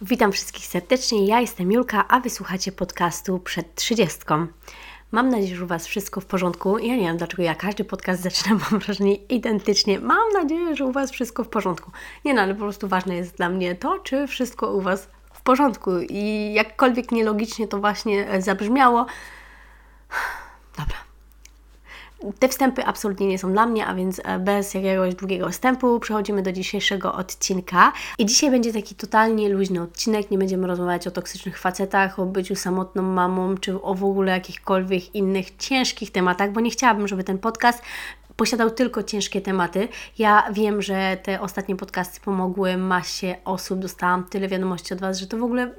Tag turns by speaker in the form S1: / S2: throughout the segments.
S1: Witam wszystkich serdecznie. Ja jestem Julka, a wysłuchacie podcastu przed trzydziestką. Mam nadzieję, że u Was wszystko w porządku. Ja nie wiem, dlaczego ja każdy podcast zaczynam, mam wrażenie, identycznie. Mam nadzieję, że u Was wszystko w porządku. Nie no, ale po prostu ważne jest dla mnie to, czy wszystko u Was w porządku. I jakkolwiek nielogicznie to właśnie zabrzmiało, dobra, te wstępy absolutnie nie są dla mnie, a więc e, bez jakiegoś długiego wstępu przechodzimy do dzisiejszego odcinka. I dzisiaj będzie taki totalnie luźny odcinek. Nie będziemy rozmawiać o toksycznych facetach, o byciu samotną mamą, czy o w ogóle jakichkolwiek innych ciężkich tematach, bo nie chciałabym, żeby ten podcast posiadał tylko ciężkie tematy. Ja wiem, że te ostatnie podcasty pomogły masie osób, dostałam tyle wiadomości od Was, że to w ogóle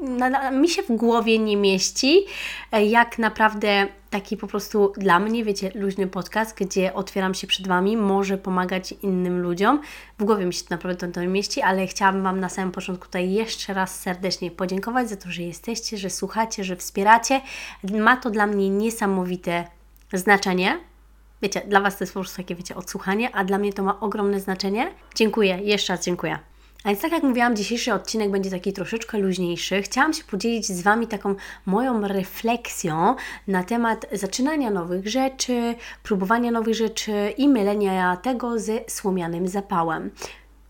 S1: mi się w głowie nie mieści, e, jak naprawdę taki po prostu dla mnie, wiecie, luźny podcast, gdzie otwieram się przed Wami, może pomagać innym ludziom. W głowie mi się to naprawdę to, to mieści, ale chciałabym Wam na samym początku tutaj jeszcze raz serdecznie podziękować za to, że jesteście, że słuchacie, że wspieracie. Ma to dla mnie niesamowite znaczenie Wiecie, dla Was to jest po prostu takie, wiecie, odsłuchanie, a dla mnie to ma ogromne znaczenie. Dziękuję, jeszcze raz dziękuję. A więc tak jak mówiłam, dzisiejszy odcinek będzie taki troszeczkę luźniejszy. Chciałam się podzielić z Wami taką moją refleksją na temat zaczynania nowych rzeczy, próbowania nowych rzeczy i mylenia tego ze słomianym zapałem.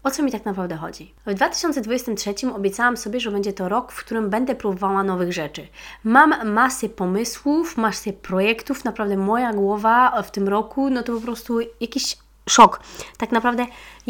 S1: O co mi tak naprawdę chodzi? W 2023 obiecałam sobie, że będzie to rok, w którym będę próbowała nowych rzeczy. Mam masę pomysłów, masę projektów, naprawdę moja głowa w tym roku, no to po prostu jakiś szok. Tak naprawdę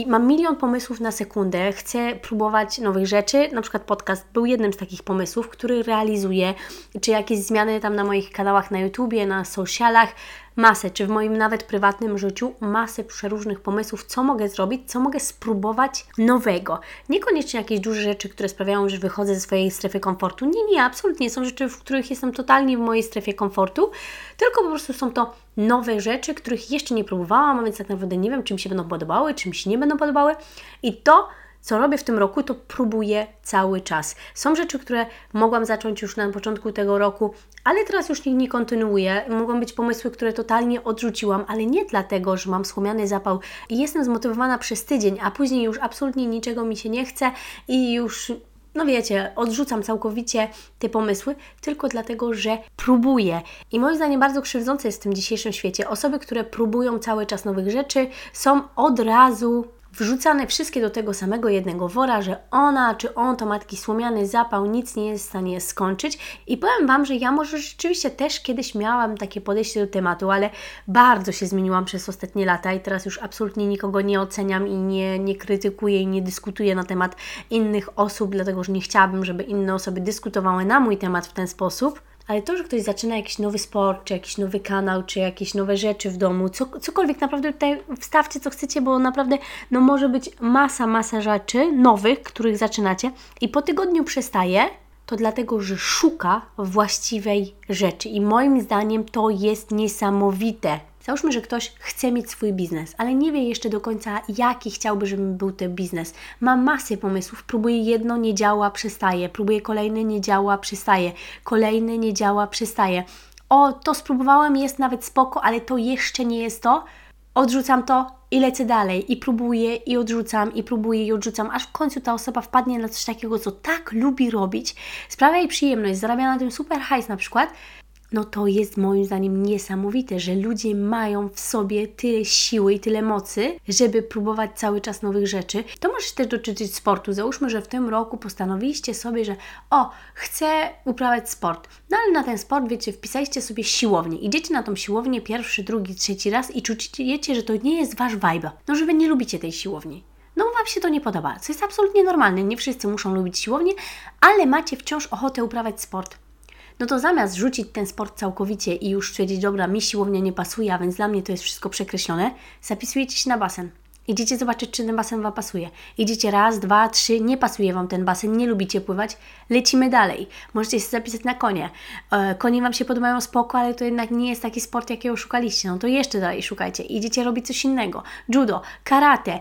S1: mam milion pomysłów na sekundę, chcę próbować nowych rzeczy. Na przykład podcast był jednym z takich pomysłów, który realizuję, czy jakieś zmiany tam na moich kanałach na YouTubie, na socialach masę, czy w moim nawet prywatnym życiu, masę przeróżnych pomysłów, co mogę zrobić, co mogę spróbować nowego. Niekoniecznie jakieś duże rzeczy, które sprawiają, że wychodzę ze swojej strefy komfortu. Nie, nie, absolutnie. Są rzeczy, w których jestem totalnie w mojej strefie komfortu, tylko po prostu są to nowe rzeczy, których jeszcze nie próbowałam, a więc tak naprawdę nie wiem, czy mi się będą podobały, czy mi się nie będą podobały. I to co robię w tym roku, to próbuję cały czas. Są rzeczy, które mogłam zacząć już na początku tego roku, ale teraz już ich nie kontynuuję. Mogą być pomysły, które totalnie odrzuciłam, ale nie dlatego, że mam słomiany zapał i jestem zmotywowana przez tydzień, a później już absolutnie niczego mi się nie chce i już no wiecie, odrzucam całkowicie te pomysły, tylko dlatego, że próbuję. I moim zdaniem bardzo krzywdzące jest w tym dzisiejszym świecie. Osoby, które próbują cały czas nowych rzeczy, są od razu wrzucane wszystkie do tego samego jednego wora, że ona czy on to ma taki słomiany zapał, nic nie jest w stanie skończyć. I powiem Wam, że ja może rzeczywiście też kiedyś miałam takie podejście do tematu, ale bardzo się zmieniłam przez ostatnie lata i teraz już absolutnie nikogo nie oceniam i nie, nie krytykuję i nie dyskutuję na temat innych osób, dlatego że nie chciałabym, żeby inne osoby dyskutowały na mój temat w ten sposób ale to, że ktoś zaczyna jakiś nowy sport, czy jakiś nowy kanał, czy jakieś nowe rzeczy w domu, co, cokolwiek, naprawdę tutaj wstawcie co chcecie, bo naprawdę no, może być masa, masa rzeczy nowych, których zaczynacie i po tygodniu przestaje, to dlatego, że szuka właściwej rzeczy. I moim zdaniem to jest niesamowite. Załóżmy, że ktoś chce mieć swój biznes, ale nie wie jeszcze do końca, jaki chciałby, żeby był ten biznes. Ma masę pomysłów, próbuje jedno, nie działa, przestaje, próbuje kolejne, nie działa, przestaje, kolejne, nie działa, przestaje. O, to spróbowałam, jest nawet spoko, ale to jeszcze nie jest to. Odrzucam to i lecę dalej, i próbuję, i odrzucam, i próbuję, i odrzucam, aż w końcu ta osoba wpadnie na coś takiego, co tak lubi robić, sprawia jej przyjemność, zarabia na tym super hajs na przykład, no to jest moim zdaniem niesamowite, że ludzie mają w sobie tyle siły i tyle mocy, żeby próbować cały czas nowych rzeczy. To może też dotyczyć sportu. Załóżmy, że w tym roku postanowiliście sobie, że o, chcę uprawiać sport. No ale na ten sport, wiecie, wpisaliście sobie siłownię. Idziecie na tą siłownię pierwszy, drugi, trzeci raz i czujecie, że to nie jest Wasz vibe. No, że Wy nie lubicie tej siłowni no Wam się to nie podoba, co jest absolutnie normalne. Nie wszyscy muszą lubić siłownię, ale macie wciąż ochotę uprawiać sport no to zamiast rzucić ten sport całkowicie i już stwierdzić, dobra, mi siłownia nie pasuje, a więc dla mnie to jest wszystko przekreślone, zapisujecie się na basen. Idziecie zobaczyć, czy ten basen Wam pasuje. Idziecie raz, dwa, trzy, nie pasuje Wam ten basen, nie lubicie pływać, lecimy dalej. Możecie się zapisać na konie. E, konie Wam się podobają spoko, ale to jednak nie jest taki sport, jakiego szukaliście. No to jeszcze dalej szukajcie. Idziecie robić coś innego. Judo, karate,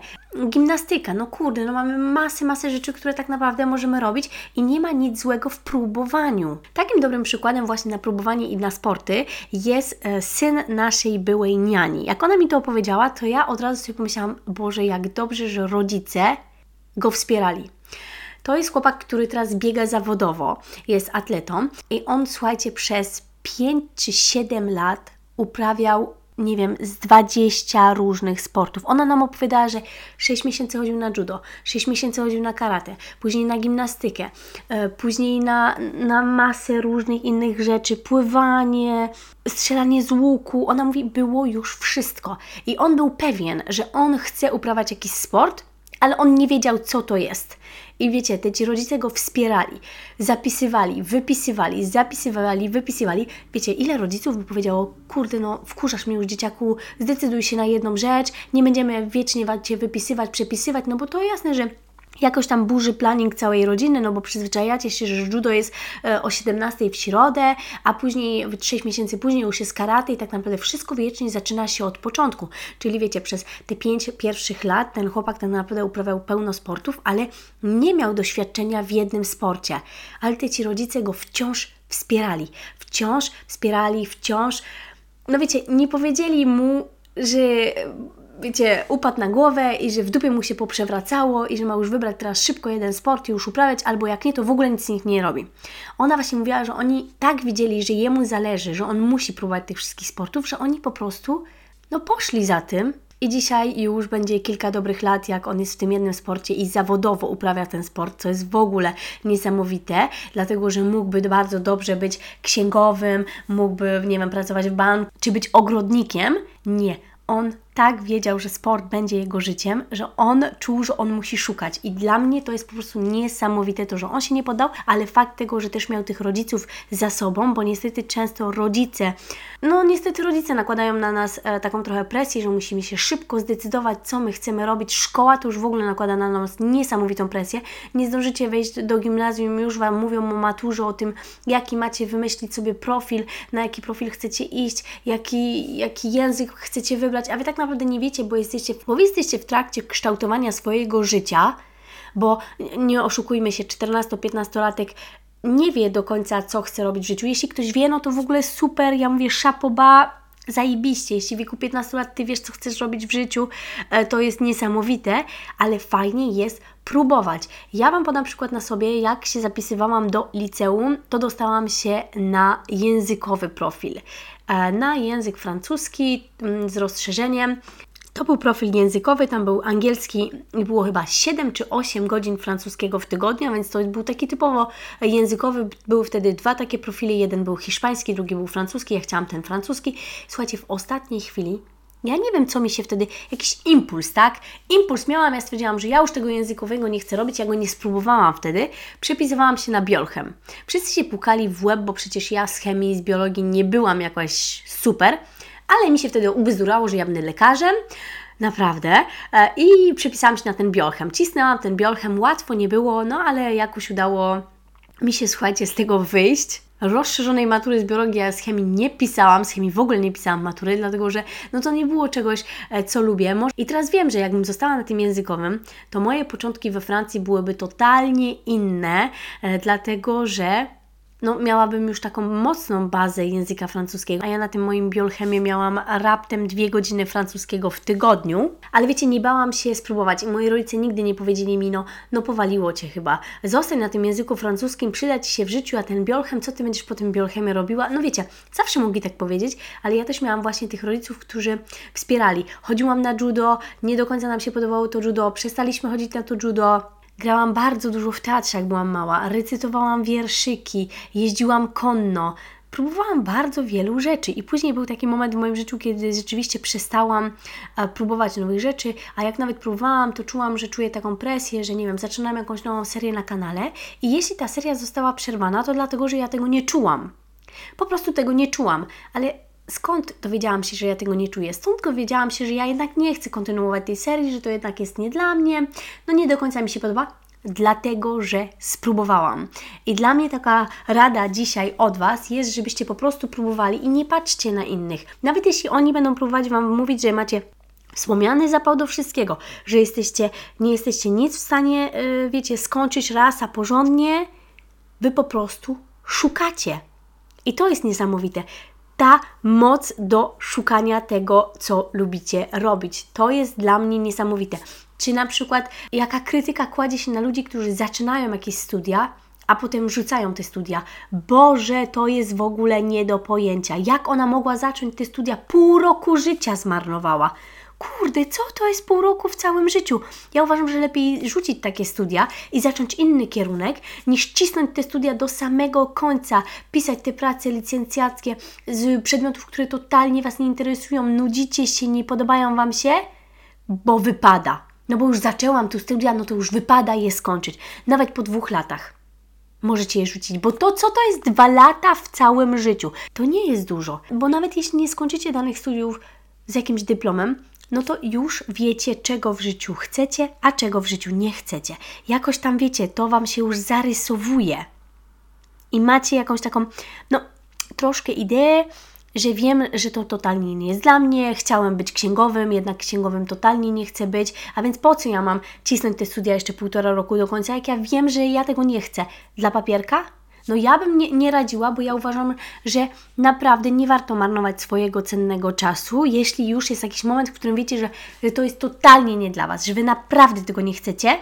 S1: gimnastyka. No kurde, no mamy masę, masę rzeczy, które tak naprawdę możemy robić i nie ma nic złego w próbowaniu. Takim dobrym przykładem właśnie na próbowanie i na sporty jest e, syn naszej byłej niani. Jak ona mi to opowiedziała, to ja od razu sobie pomyślałam, Boże, jak dobrze, że rodzice go wspierali. To jest chłopak, który teraz biega zawodowo, jest atletą i on, słuchajcie, przez 5 czy 7 lat uprawiał nie wiem, z 20 różnych sportów. Ona nam opowiadała, że 6 miesięcy chodził na judo, 6 miesięcy chodził na karate, później na gimnastykę, e, później na, na masę różnych innych rzeczy, pływanie, strzelanie z łuku. Ona mówi, było już wszystko. I on był pewien, że on chce uprawiać jakiś sport, ale on nie wiedział, co to jest. I wiecie, te ci rodzice go wspierali, zapisywali, wypisywali, zapisywali, wypisywali. Wiecie, ile rodziców by powiedziało, kurde, no wkurzasz mnie już dzieciaku, zdecyduj się na jedną rzecz, nie będziemy wiecznie Cię wypisywać, przepisywać, no bo to jasne, że jakoś tam burzy planning całej rodziny, no bo przyzwyczajacie się, że judo jest e, o 17 w środę, a później 6 miesięcy później już jest karate i tak naprawdę wszystko wiecznie zaczyna się od początku. Czyli wiecie, przez te 5 pierwszych lat ten chłopak tak naprawdę uprawiał pełno sportów, ale nie miał doświadczenia w jednym sporcie. Ale te ci rodzice go wciąż wspierali. Wciąż wspierali, wciąż... No wiecie, nie powiedzieli mu, że wiecie, upadł na głowę i że w dupie mu się poprzewracało i że ma już wybrać teraz szybko jeden sport i już uprawiać, albo jak nie, to w ogóle nic nikt nie robi. Ona właśnie mówiła, że oni tak widzieli, że jemu zależy, że on musi próbować tych wszystkich sportów, że oni po prostu no poszli za tym i dzisiaj już będzie kilka dobrych lat, jak on jest w tym jednym sporcie i zawodowo uprawia ten sport, co jest w ogóle niesamowite, dlatego że mógłby bardzo dobrze być księgowym, mógłby, nie wiem, pracować w banku, czy być ogrodnikiem. Nie, on tak wiedział, że sport będzie jego życiem, że on czuł, że on musi szukać. I dla mnie to jest po prostu niesamowite to, że on się nie podał, ale fakt tego, że też miał tych rodziców za sobą, bo niestety często rodzice, no niestety rodzice nakładają na nas e, taką trochę presję, że musimy się szybko zdecydować, co my chcemy robić. Szkoła to już w ogóle nakłada na nas niesamowitą presję. Nie zdążycie wejść do gimnazjum, już Wam mówią o maturze, o tym, jaki macie wymyślić sobie profil, na jaki profil chcecie iść, jaki, jaki język chcecie wybrać, a Wy tak naprawdę naprawdę nie wiecie, bo jesteście, bo wy jesteście w trakcie kształtowania swojego życia, bo nie oszukujmy się, 14-15-latek nie wie do końca, co chce robić w życiu. Jeśli ktoś wie, no to w ogóle super, ja mówię szapoba, zajebiście. Jeśli w wieku 15 lat Ty wiesz, co chcesz robić w życiu, e, to jest niesamowite, ale fajnie jest próbować. Ja Wam podam przykład na sobie, jak się zapisywałam do liceum, to dostałam się na językowy profil. E, na język francuski mm, z rozszerzeniem. To był profil językowy, tam był angielski i było chyba 7 czy 8 godzin francuskiego w tygodniu, więc to był taki typowo językowy. Były wtedy dwa takie profile, jeden był hiszpański, drugi był francuski. Ja chciałam ten francuski. Słuchajcie, w ostatniej chwili ja nie wiem, co mi się wtedy, jakiś impuls, tak? Impuls miałam, ja stwierdziłam, że ja już tego językowego nie chcę robić, ja go nie spróbowałam wtedy. Przepisywałam się na biolchem. Wszyscy się pukali w łeb, bo przecież ja z chemii, z biologii nie byłam jakoś super, ale mi się wtedy ubzdurało, że ja będę lekarzem. Naprawdę. E, I przepisałam się na ten biolchem. Cisnęłam ten biolchem, łatwo nie było, no ale jakoś udało mi się, słuchajcie, z tego wyjść rozszerzonej matury z biologii, ja z chemii nie pisałam, z chemii w ogóle nie pisałam matury, dlatego że no to nie było czegoś, e, co lubię. I teraz wiem, że jakbym została na tym językowym, to moje początki we Francji byłyby totalnie inne, e, dlatego że no, miałabym już taką mocną bazę języka francuskiego, a ja na tym moim biolchemie miałam raptem dwie godziny francuskiego w tygodniu. Ale wiecie, nie bałam się spróbować i moi rodzice nigdy nie powiedzieli mi, no, no powaliło Cię chyba. Zostań na tym języku francuskim, przyda Ci się w życiu, a ten biolchem, co Ty będziesz po tym biolchemie robiła? No wiecie, zawsze mogli tak powiedzieć, ale ja też miałam właśnie tych rodziców, którzy wspierali. Chodziłam na judo, nie do końca nam się podobało to judo, przestaliśmy chodzić na to judo, Grałam bardzo dużo w teatrze, jak byłam mała, recytowałam wierszyki, jeździłam konno. Próbowałam bardzo wielu rzeczy i później był taki moment w moim życiu, kiedy rzeczywiście przestałam próbować nowych rzeczy, a jak nawet próbowałam, to czułam, że czuję taką presję, że nie wiem, zaczynam jakąś nową serię na kanale i jeśli ta seria została przerwana, to dlatego, że ja tego nie czułam. Po prostu tego nie czułam, ale skąd dowiedziałam się, że ja tego nie czuję? Stąd dowiedziałam się, że ja jednak nie chcę kontynuować tej serii, że to jednak jest nie dla mnie, no nie do końca mi się podoba, dlatego że spróbowałam. I dla mnie taka rada dzisiaj od Was jest, żebyście po prostu próbowali i nie patrzcie na innych. Nawet jeśli oni będą próbować Wam mówić, że macie wspomniany zapał do wszystkiego, że jesteście, nie jesteście nic w stanie, yy, wiecie, skończyć raz, a porządnie, Wy po prostu szukacie. I to jest niesamowite ta moc do szukania tego, co lubicie robić. To jest dla mnie niesamowite. Czy na przykład jaka krytyka kładzie się na ludzi, którzy zaczynają jakieś studia, a potem rzucają te studia. Boże, to jest w ogóle nie do pojęcia. Jak ona mogła zacząć te studia? Pół roku życia zmarnowała. Kurde, co to jest pół roku w całym życiu? Ja uważam, że lepiej rzucić takie studia i zacząć inny kierunek, niż cisnąć te studia do samego końca, pisać te prace licencjackie z przedmiotów, które totalnie Was nie interesują, nudzicie się, nie podobają Wam się, bo wypada. No bo już zaczęłam tu studia, no to już wypada je skończyć. Nawet po dwóch latach możecie je rzucić, bo to co to jest dwa lata w całym życiu? To nie jest dużo, bo nawet jeśli nie skończycie danych studiów z jakimś dyplomem, no to już wiecie, czego w życiu chcecie, a czego w życiu nie chcecie. Jakoś tam wiecie, to Wam się już zarysowuje. I macie jakąś taką, no, troszkę ideę, że wiem, że to totalnie nie jest dla mnie, chciałem być księgowym, jednak księgowym totalnie nie chcę być, a więc po co ja mam cisnąć te studia jeszcze półtora roku do końca, jak ja wiem, że ja tego nie chcę? Dla papierka? No ja bym nie, nie radziła, bo ja uważam, że naprawdę nie warto marnować swojego cennego czasu, jeśli już jest jakiś moment, w którym wiecie, że, to jest totalnie nie dla Was, że Wy naprawdę tego nie chcecie,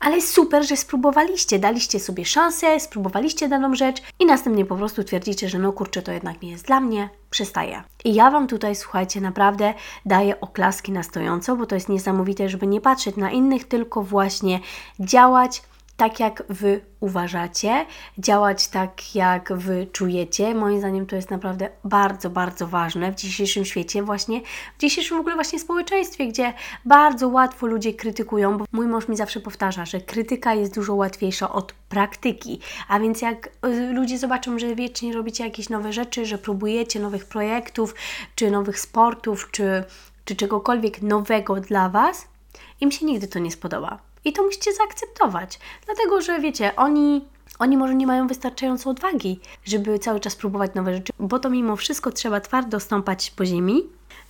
S1: ale super, że spróbowaliście, daliście sobie szansę, spróbowaliście daną rzecz i następnie po prostu twierdzicie, że no kurczę, to jednak nie jest dla mnie, przestaję. I ja Wam tutaj, słuchajcie, naprawdę daję oklaski na stojąco, bo to jest niesamowite, żeby nie patrzeć na innych, tylko właśnie działać, tak, jak Wy uważacie, działać tak, jak Wy czujecie. Moim zdaniem to jest naprawdę bardzo, bardzo ważne w dzisiejszym świecie, właśnie w dzisiejszym w ogóle właśnie społeczeństwie, gdzie bardzo łatwo ludzie krytykują, bo mój mąż mi zawsze powtarza, że krytyka jest dużo łatwiejsza od praktyki. A więc jak y, ludzie zobaczą, że wiecznie robicie jakieś nowe rzeczy, że próbujecie nowych projektów, czy nowych sportów, czy, czy czegokolwiek nowego dla Was, im się nigdy to nie spodoba i to musicie zaakceptować, dlatego że wiecie, oni oni może nie mają wystarczająco odwagi, żeby cały czas próbować nowe rzeczy, bo to mimo wszystko trzeba twardo stąpać po ziemi,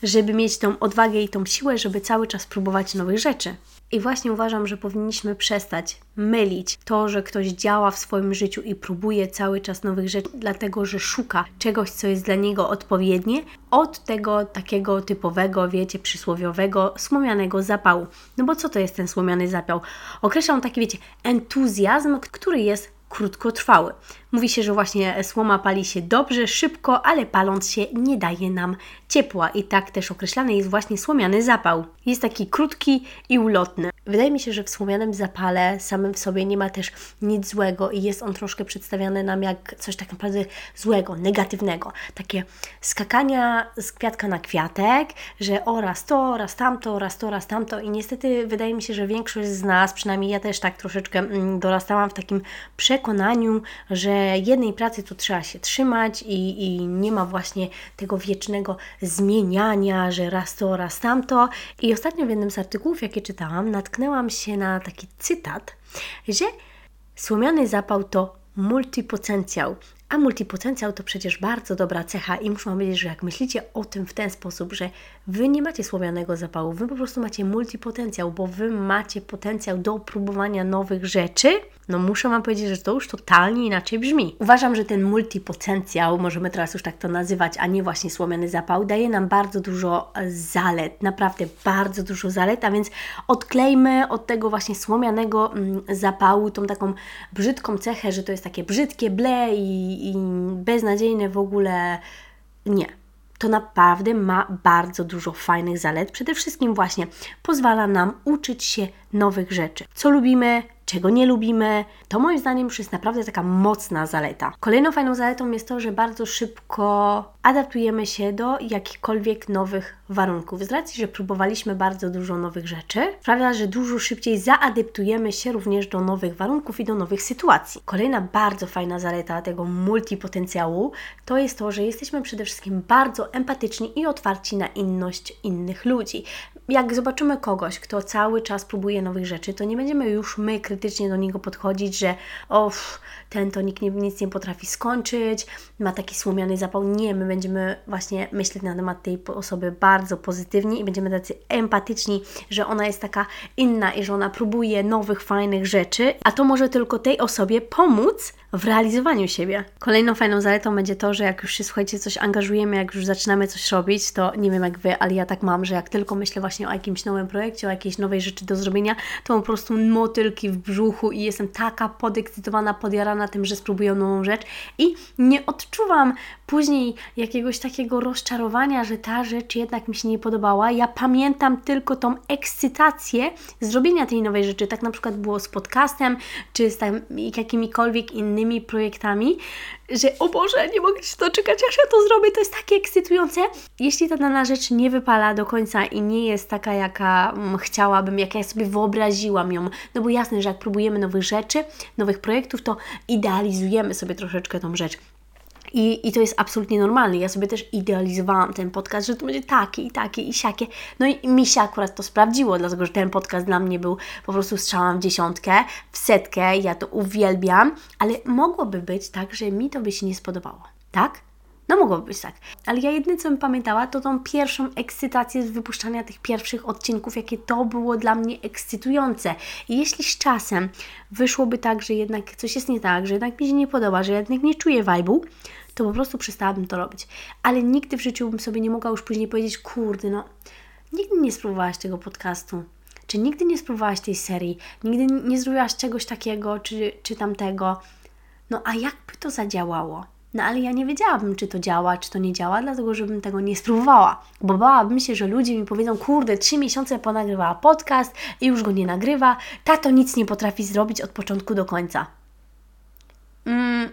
S1: żeby mieć tą odwagę i tą siłę, żeby cały czas próbować nowych rzeczy. I właśnie uważam, że powinniśmy przestać mylić to, że ktoś działa w swoim życiu i próbuje cały czas nowych rzeczy, dlatego że szuka czegoś, co jest dla niego odpowiednie, od tego takiego typowego, wiecie, przysłowiowego, słomianego zapału. No bo co to jest ten słomiany zapał? Określam taki, wiecie, entuzjazm, który jest krótkotrwały. Mówi się, że właśnie słoma pali się dobrze, szybko, ale paląc się nie daje nam ciepła i tak też określany jest właśnie słomiany zapał. Jest taki krótki i ulotny. Wydaje mi się, że w słomianym zapale samym w sobie nie ma też nic złego i jest on troszkę przedstawiany nam jak coś tak naprawdę złego, negatywnego. Takie skakania z kwiatka na kwiatek, że o raz to, raz tamto, raz to, raz tamto i niestety wydaje mi się, że większość z nas, przynajmniej ja też tak troszeczkę mm, dorastałam w takim przekonaniu, że jednej pracy to trzeba się trzymać i, i nie ma właśnie tego wiecznego zmieniania, że raz to, raz tamto. I ostatnio w jednym z artykułów, jakie czytałam, natknęłam się na taki cytat, że słomiany zapał to multipotencjał, a multipotencjał to przecież bardzo dobra cecha i muszę Wam powiedzieć, że jak myślicie o tym w ten sposób, że Wy nie macie słomianego zapału, Wy po prostu macie multipotencjał, bo Wy macie potencjał do próbowania nowych rzeczy, no muszę Wam powiedzieć, że to już totalnie inaczej brzmi. Uważam, że ten multipotencjał, możemy teraz już tak to nazywać, a nie właśnie słomiany zapał, daje nam bardzo dużo zalet, naprawdę bardzo dużo zalet, a więc odklejmy od tego właśnie słomianego mm, zapału tą taką brzydką cechę, że to jest takie brzydkie, ble i, i beznadziejne w ogóle. Nie to naprawdę ma bardzo dużo fajnych zalet. Przede wszystkim właśnie pozwala nam uczyć się nowych rzeczy. Co lubimy, czego nie lubimy, to moim zdaniem już jest naprawdę taka mocna zaleta. Kolejną fajną zaletą jest to, że bardzo szybko adaptujemy się do jakichkolwiek nowych warunków. Z racji, że próbowaliśmy bardzo dużo nowych rzeczy, sprawia, że dużo szybciej zaadaptujemy się również do nowych warunków i do nowych sytuacji. Kolejna bardzo fajna zaleta tego multipotencjału to jest to, że jesteśmy przede wszystkim bardzo empatyczni i otwarci na inność innych ludzi. Jak zobaczymy kogoś, kto cały czas próbuje nowych rzeczy, to nie będziemy już my krytycznie do niego podchodzić, że ten to nikt nie, nic nie potrafi skończyć, ma taki słomiany zapał. Nie, my będziemy właśnie myśleć na temat tej osoby bardzo pozytywnie i będziemy tacy empatyczni, że ona jest taka inna i że ona próbuje nowych, fajnych rzeczy, a to może tylko tej osobie pomóc w realizowaniu siebie. Kolejną fajną zaletą będzie to, że jak już się słuchajcie, coś angażujemy, jak już zaczynamy coś robić, to nie wiem jak wy, ale ja tak mam, że jak tylko myślę właśnie o jakimś nowym projekcie, o jakiejś nowej rzeczy do zrobienia, to po prostu motylki w brzuchu i jestem taka podekscytowana, podjarana tym, że spróbuję nową rzecz i nie odczuwam później jakiegoś takiego rozczarowania, że ta rzecz jednak mi się nie podobała. Ja pamiętam tylko tą ekscytację zrobienia tej nowej rzeczy. Tak na przykład było z podcastem, czy z tam jakimikolwiek innymi projektami, że o Boże, nie mogę się doczekać, aż ja to zrobię, to jest takie ekscytujące. Jeśli ta dana rzecz nie wypala do końca i nie jest taka, jaka mm, chciałabym, jak ja sobie wyobraziłam ją, no bo jasne, że jak próbujemy nowych rzeczy, nowych projektów, to idealizujemy sobie troszeczkę tą rzecz. I, I to jest absolutnie normalne. Ja sobie też idealizowałam ten podcast, że to będzie takie i takie i siakie. No i mi się akurat to sprawdziło, dlatego że ten podcast dla mnie był po prostu strzałem w dziesiątkę, w setkę. Ja to uwielbiam, ale mogłoby być tak, że mi to by się nie spodobało. Tak? No mogłoby być tak. Ale ja jedyne, co bym pamiętała, to tą pierwszą ekscytację z wypuszczania tych pierwszych odcinków, jakie to było dla mnie ekscytujące. I jeśli z czasem wyszłoby tak, że jednak coś jest nie tak, że jednak mi się nie podoba, że jednak nie czuję vibe'u, to po prostu przestałabym to robić. Ale nigdy w życiu bym sobie nie mogła już później powiedzieć, kurde, no, nigdy nie spróbowałaś tego podcastu. Czy nigdy nie spróbowałaś tej serii? Nigdy nie zrobiłaś czegoś takiego, czy, czy tamtego? No a jakby to zadziałało? No ale ja nie wiedziałabym, czy to działa, czy to nie działa, dlatego żebym tego nie spróbowała. Bo bałabym się, że ludzie mi powiedzą, kurde, trzy miesiące ponagrywała podcast i już go nie nagrywa, tato nic nie potrafi zrobić od początku do końca. Mm,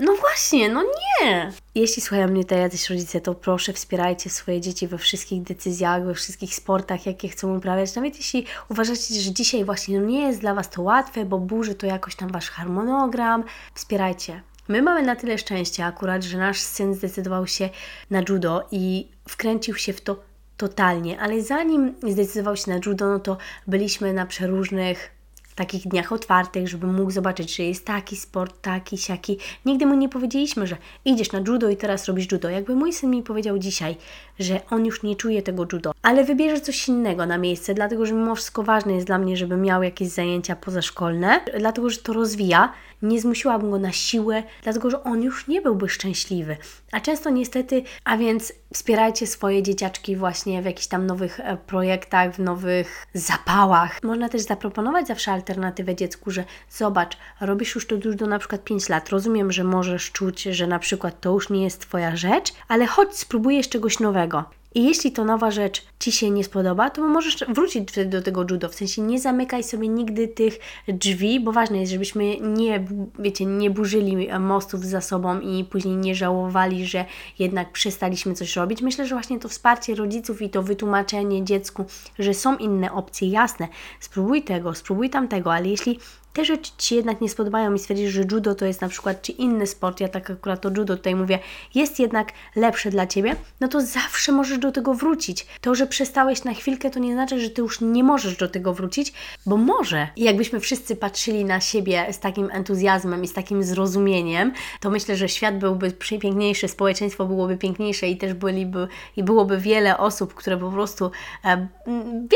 S1: no właśnie, no nie! Jeśli słuchają mnie te jacyś rodzice, to proszę wspierajcie swoje dzieci we wszystkich decyzjach, we wszystkich sportach, jakie chcą uprawiać. Nawet jeśli uważacie, że dzisiaj właśnie nie jest dla Was to łatwe, bo burzy to jakoś tam Wasz harmonogram, wspierajcie. My mamy na tyle szczęścia akurat, że nasz syn zdecydował się na judo i wkręcił się w to totalnie, ale zanim zdecydował się na judo, no to byliśmy na przeróżnych takich dniach otwartych, żeby mógł zobaczyć, że jest taki sport, taki, siaki. Nigdy mu nie powiedzieliśmy, że idziesz na judo i teraz robisz judo. Jakby mój syn mi powiedział dzisiaj, że on już nie czuje tego judo, ale wybierze coś innego na miejsce, dlatego że mimo wszystko ważne jest dla mnie, żeby miał jakieś zajęcia pozaszkolne, dlatego że to rozwija. Nie zmusiłabym go na siłę, dlatego że on już nie byłby szczęśliwy. A często niestety, a więc wspierajcie swoje dzieciaczki właśnie w jakichś tam nowych e, projektach, w nowych zapałach. Można też zaproponować zawsze alternatywę dziecku, że zobacz, robisz już to już do na przykład 5 lat. Rozumiem, że możesz czuć, że na przykład to już nie jest Twoja rzecz, ale chodź spróbujesz czegoś nowego. I jeśli to nowa rzecz Ci się nie spodoba, to możesz wrócić wtedy do tego judo. W sensie nie zamykaj sobie nigdy tych drzwi, bo ważne jest, żebyśmy nie, wiecie, nie burzyli mostów za sobą i później nie żałowali, że jednak przestaliśmy coś robić. Myślę, że właśnie to wsparcie rodziców i to wytłumaczenie dziecku, że są inne opcje, jasne, spróbuj tego, spróbuj tamtego, ale jeśli te rzeczy Ci jednak nie spodobają i stwierdzisz, że judo to jest na przykład, czy inny sport, ja tak akurat to judo tutaj mówię, jest jednak lepsze dla Ciebie, no to zawsze możesz do tego wrócić. To, że przestałeś na chwilkę, to nie znaczy, że Ty już nie możesz do tego wrócić, bo może. I jakbyśmy wszyscy patrzyli na siebie z takim entuzjazmem i z takim zrozumieniem, to myślę, że świat byłby piękniejszy, społeczeństwo byłoby piękniejsze i też byliby, i byłoby wiele osób, które po prostu e,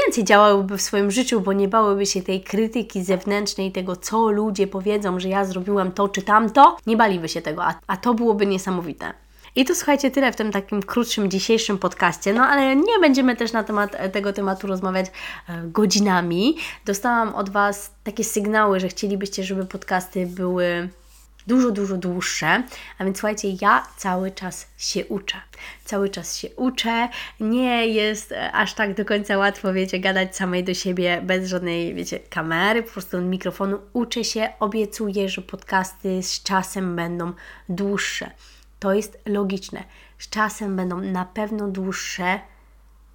S1: więcej działałyby w swoim życiu, bo nie bałyby się tej krytyki zewnętrznej, tego tego, co ludzie powiedzą, że ja zrobiłam to czy tamto, nie baliby się tego, a, a to byłoby niesamowite. I to słuchajcie, tyle w tym takim krótszym dzisiejszym podcaście, no ale nie będziemy też na temat e, tego tematu rozmawiać e, godzinami. Dostałam od Was takie sygnały, że chcielibyście, żeby podcasty były dużo, dużo dłuższe. A więc słuchajcie, ja cały czas się uczę. Cały czas się uczę. Nie jest e, aż tak do końca łatwo, wiecie, gadać samej do siebie bez żadnej, wiecie, kamery, po prostu mikrofonu. Uczę się, obiecuję, że podcasty z czasem będą dłuższe. To jest logiczne. Z czasem będą na pewno dłuższe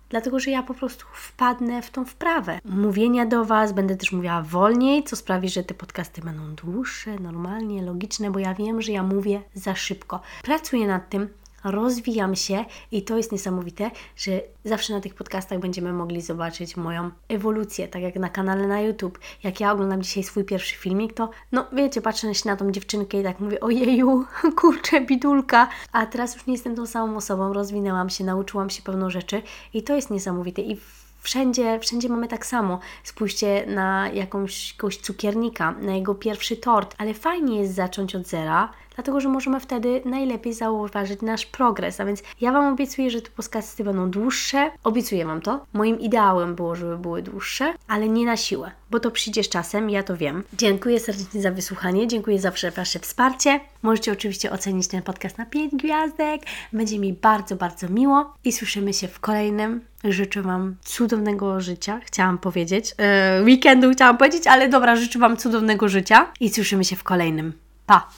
S1: dlatego że ja po prostu wpadnę w tą wprawę. Mówienia do Was będę też mówiła wolniej, co sprawi, że te podcasty będą dłuższe, normalnie, logiczne, bo ja wiem, że ja mówię za szybko. Pracuję nad tym, rozwijam się i to jest niesamowite, że zawsze na tych podcastach będziemy mogli zobaczyć moją ewolucję, tak jak na kanale na YouTube. Jak ja oglądam dzisiaj swój pierwszy filmik, to no wiecie, patrzę się na tą dziewczynkę i tak mówię, ojeju, kurczę, bidulka, a teraz już nie jestem tą samą osobą, rozwinęłam się, nauczyłam się pewną rzeczy i to jest niesamowite i Wszędzie, wszędzie mamy tak samo. Spójrzcie na jakąś, jakąś cukiernika, na jego pierwszy tort, ale fajnie jest zacząć od zera, dlatego że możemy wtedy najlepiej zauważyć nasz progres. A więc ja Wam obiecuję, że te podcasty będą dłuższe. Obiecuję Wam to. Moim ideałem było, żeby były dłuższe, ale nie na siłę, bo to przyjdzie z czasem, ja to wiem. Dziękuję serdecznie za wysłuchanie, dziękuję za Wasze wsparcie. Możecie oczywiście ocenić ten podcast na 5 gwiazdek. Będzie mi bardzo, bardzo miło i słyszymy się w kolejnym. Życzę Wam cudownego życia, chciałam powiedzieć. Yy, weekendu chciałam powiedzieć, ale dobra, życzę Wam cudownego życia i słyszymy się w kolejnym. Pa!